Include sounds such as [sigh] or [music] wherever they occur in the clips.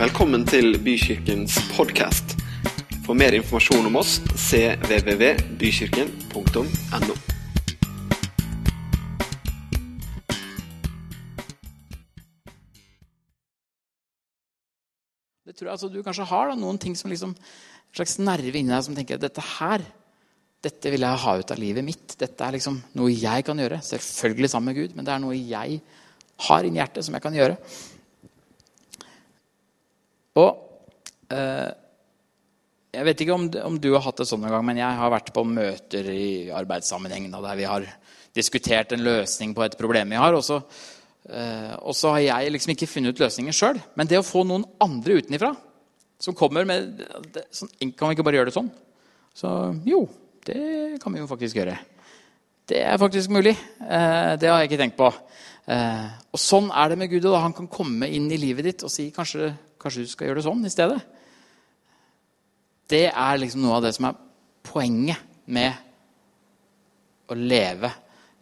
Velkommen til Bykirkens podkast. For mer informasjon om oss cvvvbykirken.no. Det tror jeg altså du kanskje har da, noen ting som liksom en slags nerve inni deg som tenker at dette her dette vil jeg ha ut av livet mitt. Dette er liksom noe jeg kan gjøre. Selvfølgelig sammen med Gud, men det er noe jeg har inni hjertet som jeg kan gjøre. Og eh, Jeg vet ikke om, om, du har hatt det sånn en gang, men jeg har vært på møter i arbeidssammenheng da, der vi har diskutert en løsning på et problem vi har. Og så, eh, og så har jeg liksom ikke funnet ut løsningen sjøl. Men det å få noen andre utenifra som kommer med det, sånn, Kan vi ikke bare gjøre det sånn? Så jo, det kan vi jo faktisk gjøre. Det er faktisk mulig. Eh, det har jeg ikke tenkt på. Eh, og sånn er det med Gud. og Han kan komme inn i livet ditt og si kanskje, kanskje du skal gjøre det sånn i stedet. Det er liksom noe av det som er poenget med å leve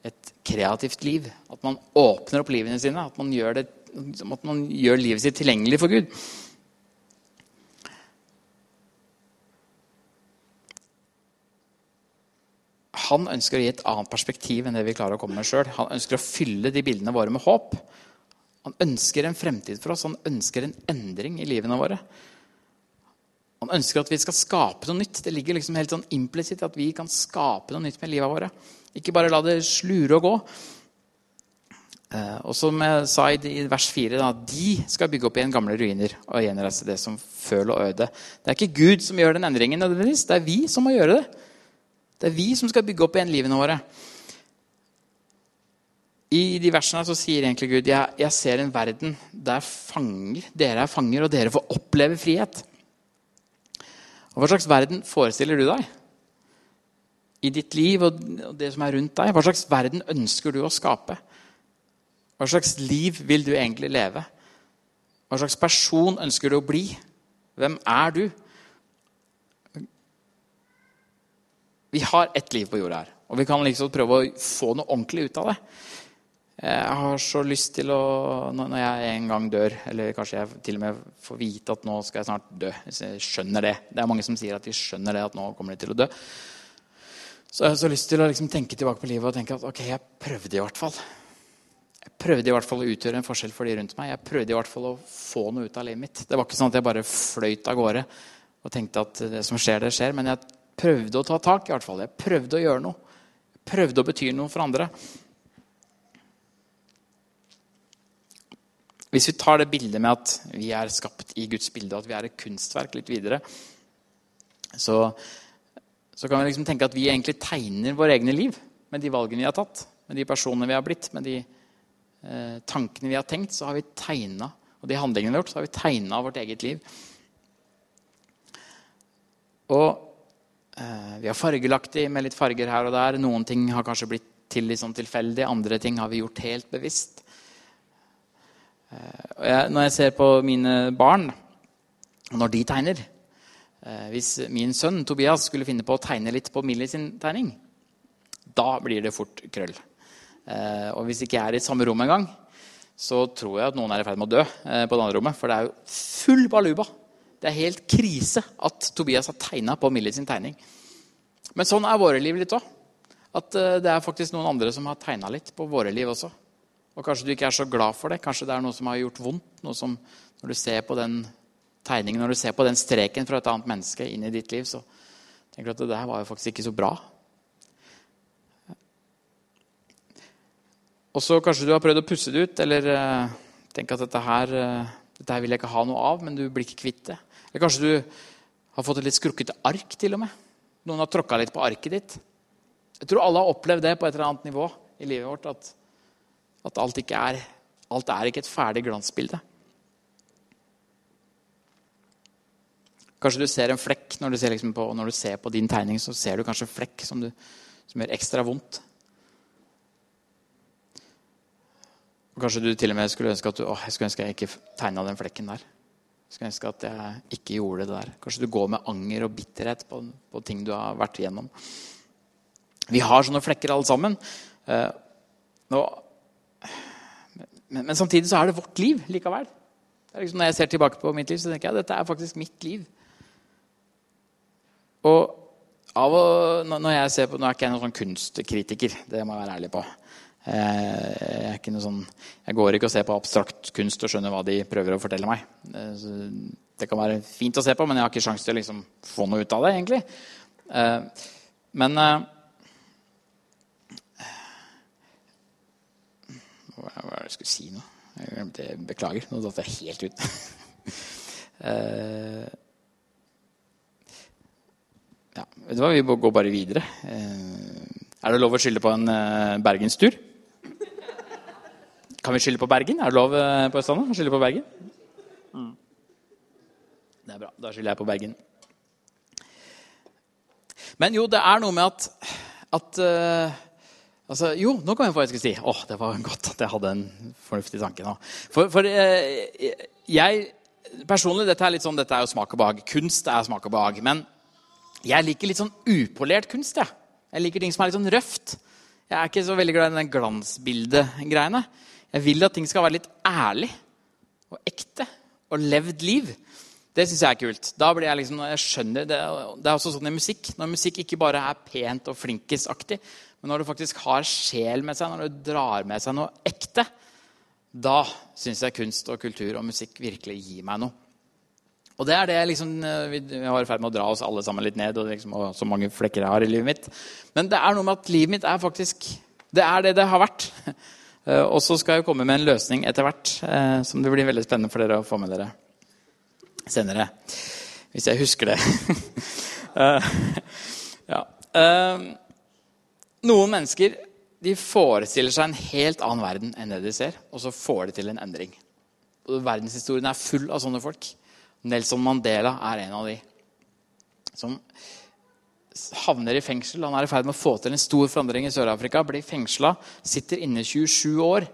et kreativt liv. At man åpner opp livene sine. At man gjør, det, at man gjør livet sitt tilgjengelig for Gud. Han ønsker å gi et annet perspektiv enn det vi klarer å komme med sjøl. Han ønsker å fylle de bildene våre med håp. Han ønsker en fremtid for oss. Han ønsker en endring i livene våre. Han ønsker at vi skal skape noe nytt. Det ligger liksom helt sånn implisitt at vi kan skape noe nytt med livet våre. Ikke bare la det slure og gå. Eh, og som jeg sa i vers 4, da, de skal bygge opp igjen gamle ruiner og gjenreise det som føl og øde. Det er ikke Gud som gjør den endringen, nødvendigvis. Det er vi som må gjøre det. Det er vi som skal bygge opp igjen livene våre. I de versene så sier egentlig Gud jeg, jeg ser en verden der fanger, dere er fanger, og dere får oppleve frihet. Og Hva slags verden forestiller du deg? I ditt liv og det som er rundt deg, hva slags verden ønsker du å skape? Hva slags liv vil du egentlig leve? Hva slags person ønsker du å bli? Hvem er du? Vi har ett liv på jorda her, og vi kan liksom prøve å få noe ordentlig ut av det. Jeg har så lyst til å Når jeg en gang dør, eller kanskje jeg til og med får vite at nå skal jeg snart dø jeg skjønner det. Det er mange som sier at de skjønner det, at nå kommer de til å dø. Så jeg har så lyst til å liksom tenke tilbake på livet og tenke at ok, jeg prøvde i hvert fall. Jeg prøvde i hvert fall å utgjøre en forskjell for de rundt meg. Jeg prøvde i hvert fall å få noe ut av livet mitt. Det var ikke sånn at jeg bare fløyt av gårde og tenkte at det som skjer, det skjer. Men jeg prøvde å ta tak. i hvert fall. Jeg prøvde å gjøre noe. Jeg prøvde å bety noe for andre. Hvis vi tar det bildet med at vi er skapt i Guds bilde, og at vi er et kunstverk litt videre, så, så kan vi liksom tenke at vi egentlig tegner våre egne liv med de valgene vi har tatt, med de personene vi har blitt, med de eh, tankene vi har tenkt, så har vi tegna, og de handlingene vi har gjort, så har vi tegna vårt eget liv. Og Eh, vi har fargelagt dem med litt farger her og der. Noen ting har kanskje blitt til litt sånn tilfeldig, andre ting har vi gjort helt bevisst. Eh, når jeg ser på mine barn, når de tegner eh, Hvis min sønn Tobias skulle finne på å tegne litt på Millie sin tegning, da blir det fort krøll. Og hvis ikke jeg er i samme rom engang, så tror jeg at noen er i ferd med å dø på det andre rommet. For det er jo full baluba det er helt krise at Tobias har tegna på Millie sin tegning. Men sånn er våre liv litt òg. At eh, det er faktisk noen andre som har tegna litt på våre liv også. Og kanskje du ikke er så glad for det. Kanskje det er noe som har gjort vondt. Noe som, når du ser på den tegningen, når du ser på den streken fra et annet menneske inn i ditt liv, så tenker du at det der var jo faktisk ikke så bra. Og så kanskje du har prøvd å pusse det ut, eller uh, tenke at dette her, uh, dette her vil jeg ikke ha noe av, men du blir ikke kvitt det. Eller kanskje du har fått et litt skrukkete ark. til og med. Noen har tråkka litt på arket ditt. Jeg tror alle har opplevd det på et eller annet nivå i livet vårt. At, at alt, ikke er, alt er ikke et ferdig glansbilde. Kanskje du ser en flekk når du ser, liksom på, når du ser på din tegning. så ser du kanskje en flekk som, du, som gjør ekstra vondt. Og kanskje du til og med skulle ønske at du, å, jeg skulle ønske jeg ikke tegna den flekken der. Jeg Skulle ønske at jeg ikke gjorde det der. Kanskje du går med anger og bitterhet på, på ting du har vært igjennom. Vi har sånne flekker alle sammen. Eh, og, men, men, samtidig så er det vårt liv likevel. Liksom, når jeg ser tilbake på mitt liv, så tenker jeg at dette er faktisk mitt liv. Og av og, når jeg ser på, Nå er ikke jeg noen sånn kunstkritiker, det må jeg være ærlig på. Eh, jeg, sånn, jeg går ikke og ser på abstrakt kunst og skjønner hva de prøver å fortelle meg. Eh, det kan være fint å se på, men jeg har ikke sjanse til å liksom få noe ut av det. egentlig. Eh, men Hva var det jeg skulle si noe. Jeg glemte, Beklager, nå datt jeg helt ut. [laughs] ja, vet du hva, Vi går bare videre. Er det lov å skylde på en bergenstur? Kan vi skylde på Bergen? Er det lov eh, på Østlandet å skylde på Bergen? Mm. Det er bra. Da skylder jeg på Bergen. Men jo, det er noe med at, at uh, altså, Jo, nå kan jeg skulle si. Åh, Det var godt at jeg hadde en fornuftig tanke nå. For, for eh, jeg personlig, dette er litt sånn, dette er jo smak og behag. Kunst er smak og behag. Men jeg liker litt sånn upolert kunst. Jeg, jeg liker ting som er litt sånn røft. Jeg er ikke så veldig glad i den glansbildegreiene. Jeg vil at ting skal være litt ærlig og ekte og levd liv. Det syns jeg er kult. Da blir jeg liksom, jeg skjønner, det, det, er også sånn i musikk. Når musikk ikke bare er pent og flinkisaktig, men når du faktisk har sjel med seg, når du drar med seg noe ekte, da syns jeg kunst og kultur og musikk virkelig gir meg noe. Og det er det liksom, Vi var i ferd med å dra oss alle sammen litt ned. Og, liksom, og så mange flekker jeg har i livet mitt. Men det er noe med at livet mitt er faktisk Det er det det har vært. [laughs] Eh, og så skal jeg komme med en løsning etter hvert eh, som det blir veldig spennende for dere å få med dere senere. Hvis jeg husker det. [laughs] Eh, ja. Noen mennesker de forestiller seg en helt annen verden enn det de ser, og så får de til en endring. Og Verdenshistorien er full av sånne folk. Nelson Mandela er en av de. Som havner i fengsel. Han er i ferd med å få til en stor forandring i Sør-Afrika. Blir fengsla, sitter inne 27 år.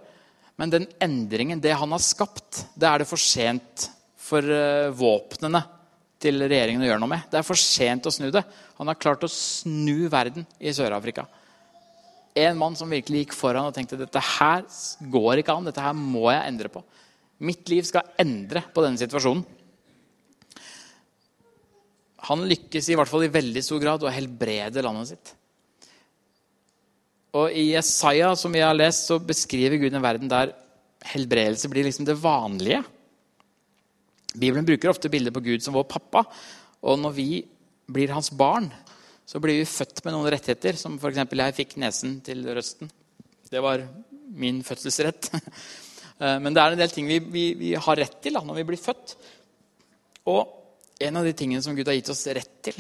Men den endringen, det han har skapt, det er det for sent for uh, våpnene til regjeringen å gjøre noe med. Det er for sent å snu det. Han har klart å snu verden i Sør-Afrika. En mann som virkelig gikk foran og tenkte dette her går ikke an. Dette her må jeg endre på. Mitt liv skal endre på denne situasjonen han lykkes i hvert fall i veldig stor grad å helbrede landet sitt. Og I Jesaja som vi har lest, så beskriver Gud en verden der helbredelse blir liksom det vanlige. Bibelen bruker ofte bilder på Gud som vår pappa. Og når vi blir hans barn, så blir vi født med noen rettigheter. Som f.eks. jeg fikk nesen til røsten. Det var min fødselsrett. [laughs] Eh, men det er en del ting vi, vi, vi har rett til da, når vi blir født. Og en av de tingene som Gud har gitt oss rett til,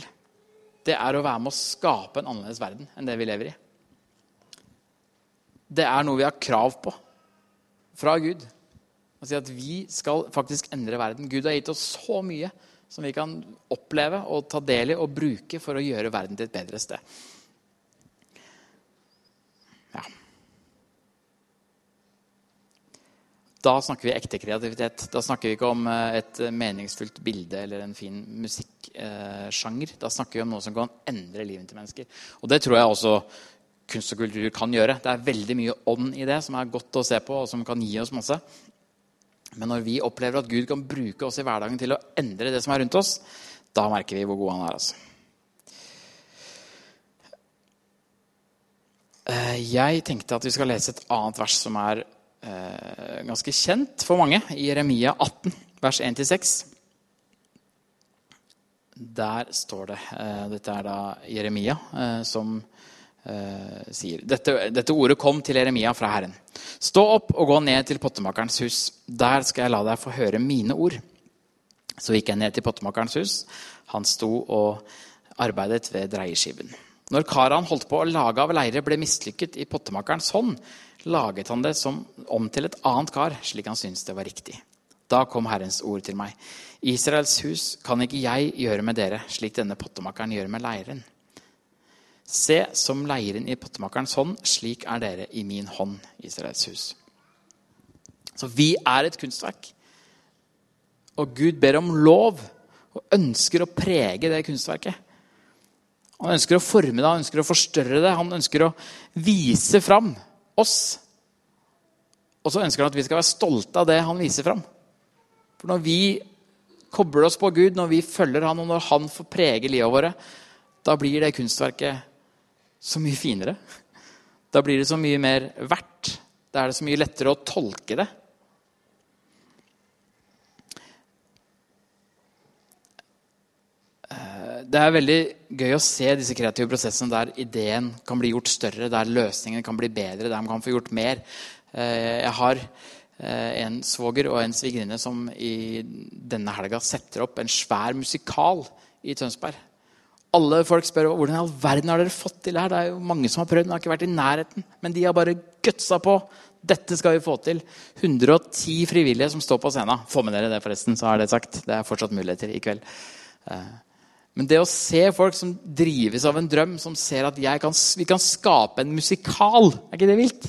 det er å være med å skape en annerledes verden enn det vi lever i. Det er noe vi har krav på fra Gud. Å si at vi skal faktisk endre verden. Gud har gitt oss så mye som vi kan oppleve og ta del i og bruke for å gjøre verden til et bedre sted. Da snakker vi ekte kreativitet. Da snakker vi ikke om eh, et meningsfullt bilde eller en fin musikksjanger. Da snakker vi om noe som kan endre livet til mennesker. Og det tror jeg også kunst og kultur kan gjøre. Det er veldig mye ånd i det som er godt å se på, og som kan gi oss masse. Men når vi opplever at Gud kan bruke oss i hverdagen til å endre det som er rundt oss, da merker vi hvor god han er. altså. Eh, jeg tenkte at vi skal lese et annet vers som er eh, ganske kjent for mange, i Jeremia 18, vers 1-6. Der står det eh, Dette er da Jeremia som sier dette, dette ordet kom til Jeremia fra Herren. Stå opp og gå ned til pottemakerens hus. Der skal jeg la deg få høre mine ord. Så gikk jeg ned til pottemakerens hus. Han sto og arbeidet ved dreieskiven. Når karet holdt på å lage av leire, ble mislykket i pottemakerens hånd, laget han det som, om til et annet kar, slik han syntes det var riktig. Da kom Herrens ord til meg. Israels hus kan ikke jeg gjøre med dere, slik denne pottemakeren gjør med leiren. Se, som leiren i pottemakerens hånd, slik er dere i min hånd, Israels hus. Så vi er et kunstverk. Og Gud ber om lov og ønsker å prege det kunstverket. Han ønsker å forme det, han ønsker å forstørre det, han ønsker å vise fram oss. Og så ønsker han at vi skal være stolte av det han viser fram. For når vi kobler oss på Gud, når vi følger Han, og når Han får prege livet våre, da blir det kunstverket så mye finere. Da blir det så mye mer verdt. Da er det så mye lettere å tolke det. Eh, det er veldig gøy å se disse kreative prosessene der ideen kan bli gjort større, der løsningene kan bli bedre, der man kan få gjort mer. Eh, jeg har eh, en svoger og en svigerinne som i denne helga setter opp en svær musikal i Tønsberg. Alle folk spør hvordan i all verden har dere fått til det her. Det er jo mange som har prøvd, men har ikke vært i nærheten. Men de har bare gutsa på. Dette skal vi få til. 110 frivillige som står på scenen. Få med dere det, forresten, så er det sagt. Det er fortsatt muligheter i kveld. Men det å se folk som drives av en drøm, som ser at kan, vi kan skape en musikal Er ikke det vilt?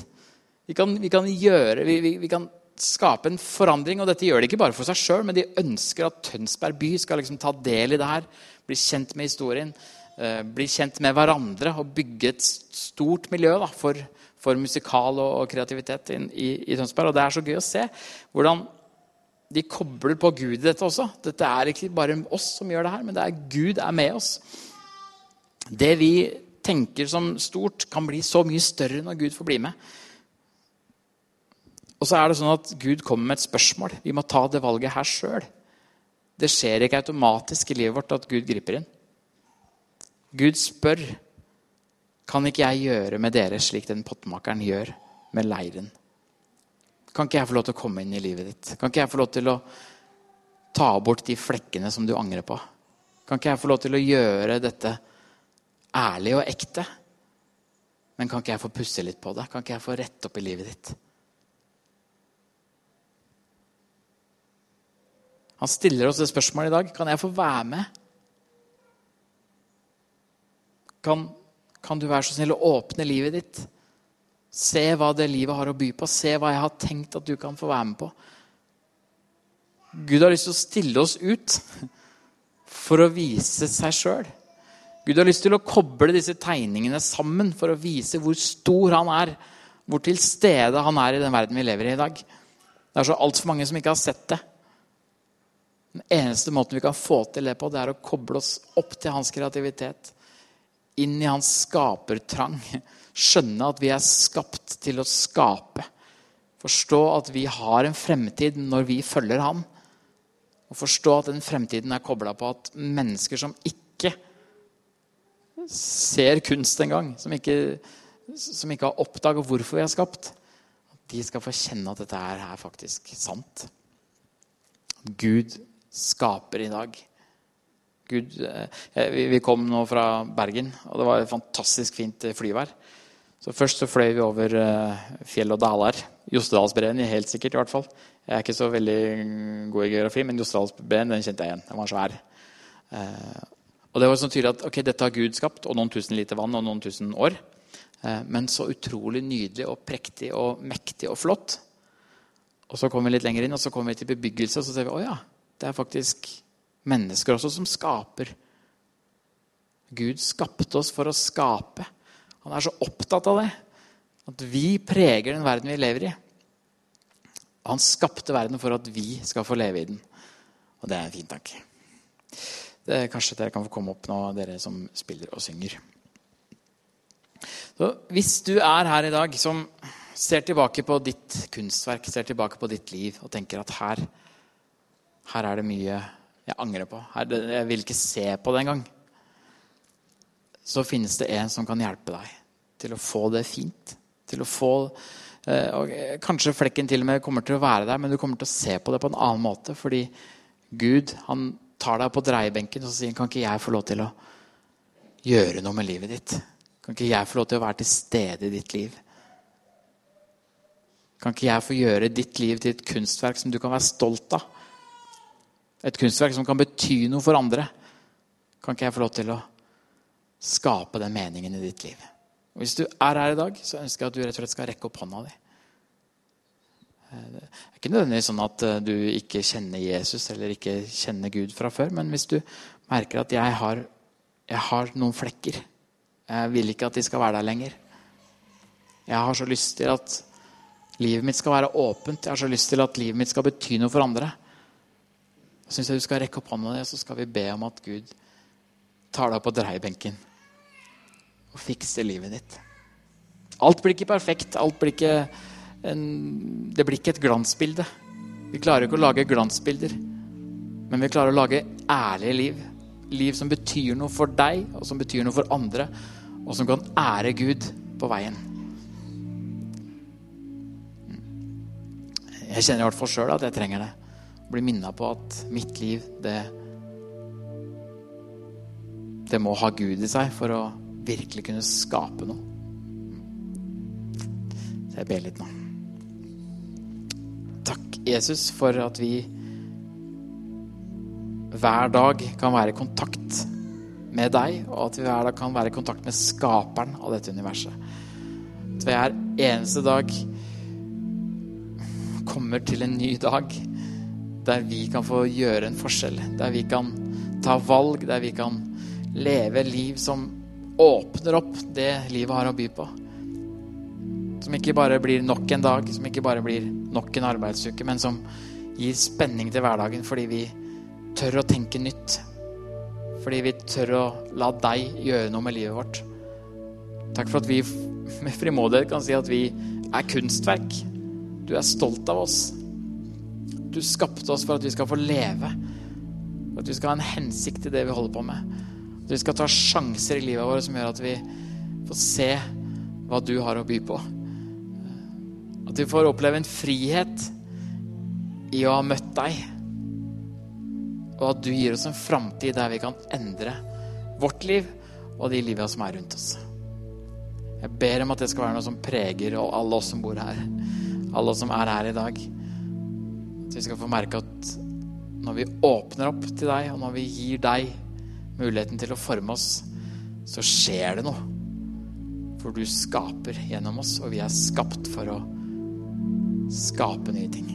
Vi kan, vi kan gjøre, vi, vi, vi, kan skape en forandring. Og dette gjør de ikke bare for seg sjøl, men de ønsker at Tønsberg by skal liksom ta del i det her. Bli kjent med historien, eh, bli kjent med hverandre og bygge et stort miljø da, for, for, musikal og, kreativitet i, i, i Tønsberg. Og det er så gøy å se hvordan de kobler på Gud i dette også. Dette er ikke bare oss som gjør det her, men det er Gud er med oss. Det vi tenker som stort, kan bli så mye større når Gud får bli med. Og så er det sånn at Gud kommer med et spørsmål. Vi må ta det valget her sjøl. Det skjer ikke automatisk i livet vårt at Gud griper inn. Gud spør kan ikke jeg gjøre med dere slik den pottemakeren gjør med leiren. Kan ikke jeg få lov til å komme inn i livet ditt? Kan ikke jeg få lov til å ta bort de flekkene som du angrer på? Kan ikke jeg få lov til å gjøre dette ærlig og ekte? Men kan ikke jeg få pusse litt på det? Kan ikke jeg få rette opp i livet ditt? Han stiller oss det spørsmålet i dag. Kan jeg få være med? Kan, kan du være så snill å åpne livet ditt? Se hva det livet har å by på. Se hva jeg har tenkt at du kan få være med på. Gud har lyst til å stille oss ut for å vise seg sjøl. Gud har lyst til å koble disse tegningene sammen for å vise hvor stor han er. Hvor til stede han er i den verden vi lever i i dag. Det er så altfor mange som ikke har sett det. Den eneste måten vi kan få til det på, det er å koble oss opp til hans kreativitet. Inn i hans skapertrang skjønne at vi er skapt til å skape. Forstå at vi har en fremtid når vi følger ham. Og forstå at den fremtiden er kobla på at mennesker som ikke ser kunst engang, som ikke, som ikke har oppdaga hvorfor vi er skapt, de skal få kjenne at dette er faktisk sant. Gud skaper i dag. Gud, eh, vi kom nå fra Bergen, og det var et fantastisk fint flyvær. Så Først så fløy vi over fjell og daler. Jostedalsbreen helt sikkert. i hvert fall. Jeg er ikke så veldig god i geografi, men Jostedalsbreen den kjente jeg igjen. Den var svær. Og det var sånn tydelig at ok, dette har Gud skapt, og noen tusen liter vann og noen tusen år. Men så utrolig nydelig og prektig og mektig og flott. Og så kommer vi litt lenger inn, og så kommer vi til bebyggelse, og så ser vi å ja, det er faktisk mennesker også som skaper. Gud skapte oss for å skape. Han er så opptatt av det. At vi preger den verden vi lever i. Han skapte verden for at vi skal få leve i den. Og det er en fin tanke. Det, kanskje dere kan få komme opp nå, dere som spiller og synger. Så hvis du er her i dag som ser tilbake på ditt kunstverk, ser tilbake på ditt liv og tenker at her, her er det mye jeg angrer på. Her, jeg vil ikke se på det engang så finnes det en som kan hjelpe deg til å få det fint. Til å få eh, og Kanskje flekken til og med kommer til å være der, men du kommer til å se på det på en annen måte. Fordi Gud han tar deg på dreiebenken og sier kan ikke jeg få lov til å gjøre noe med livet ditt? Kan ikke jeg få lov til å være til stede i ditt liv? Kan ikke jeg få gjøre ditt liv til et kunstverk som du kan være stolt av? Et kunstverk som kan bety noe for andre. Kan ikke jeg få lov til å skape den meningen i ditt liv. Og Hvis du er her i dag, så ønsker jeg at du rett og slett skal rekke opp hånda di. Eh, det er ikke nødvendigvis sånn at eh, du ikke kjenner Jesus eller ikke kjenner Gud fra før, men hvis du merker at jeg har, jeg har noen flekker Jeg vil ikke at de skal være der lenger. Jeg har så lyst til at livet mitt skal være åpent. Jeg har så lyst til at livet mitt skal bety noe for andre. Da syns jeg du skal rekke opp hånda di, og så skal vi be om at Gud tar deg opp på dreiebenken og fikser livet ditt. Alt blir ikke perfekt. Alt blir ikke en, det blir ikke et glansbilde. Vi klarer ikke å lage glansbilder, men vi klarer å lage ærlige liv. Liv som betyr noe for deg, og som betyr noe for andre, og som kan ære Gud på veien. Jeg kjenner i hvert fall sjøl at jeg trenger det. Bli minna på at mitt liv, det Det må ha Gud i seg for å virkelig kunne skape noe. Så jeg ber litt nå. Takk, Jesus, for at vi hver dag kan være i kontakt med deg, og at vi hver dag kan være i kontakt med skaperen av dette universet. At vi hver eneste dag kommer til en ny dag der vi kan få gjøre en forskjell. Der vi kan ta valg, der vi kan leve liv som åpner opp det livet har å by på. Som ikke bare blir nok en dag, som ikke bare blir nok en arbeidsuke, men som gir spenning til hverdagen fordi vi tør å tenke nytt. Fordi vi tør å la deg gjøre noe med livet vårt. Takk for at vi [laughs] med frimodighet kan si at vi er kunstverk. Du er stolt av oss. Du skapte oss for at vi skal få leve. For at vi skal ha en hensikt i det vi holder på med. At vi skal ta sjanser i livet vårt som gjør at vi får se hva du har å by på. At vi får oppleve en frihet i å ha møtt deg. Og at du gir oss en framtid der vi kan endre vårt liv og de livene som er rundt oss. Jeg ber om at det skal være noe som preger alle oss som bor her. Alle oss som er her i dag. At vi skal få merke at når vi åpner opp til deg, og når vi gir deg muligheten til å forme oss, så skjer det noe. For du skaper gjennom oss, og vi er skapt for å skape nye ting.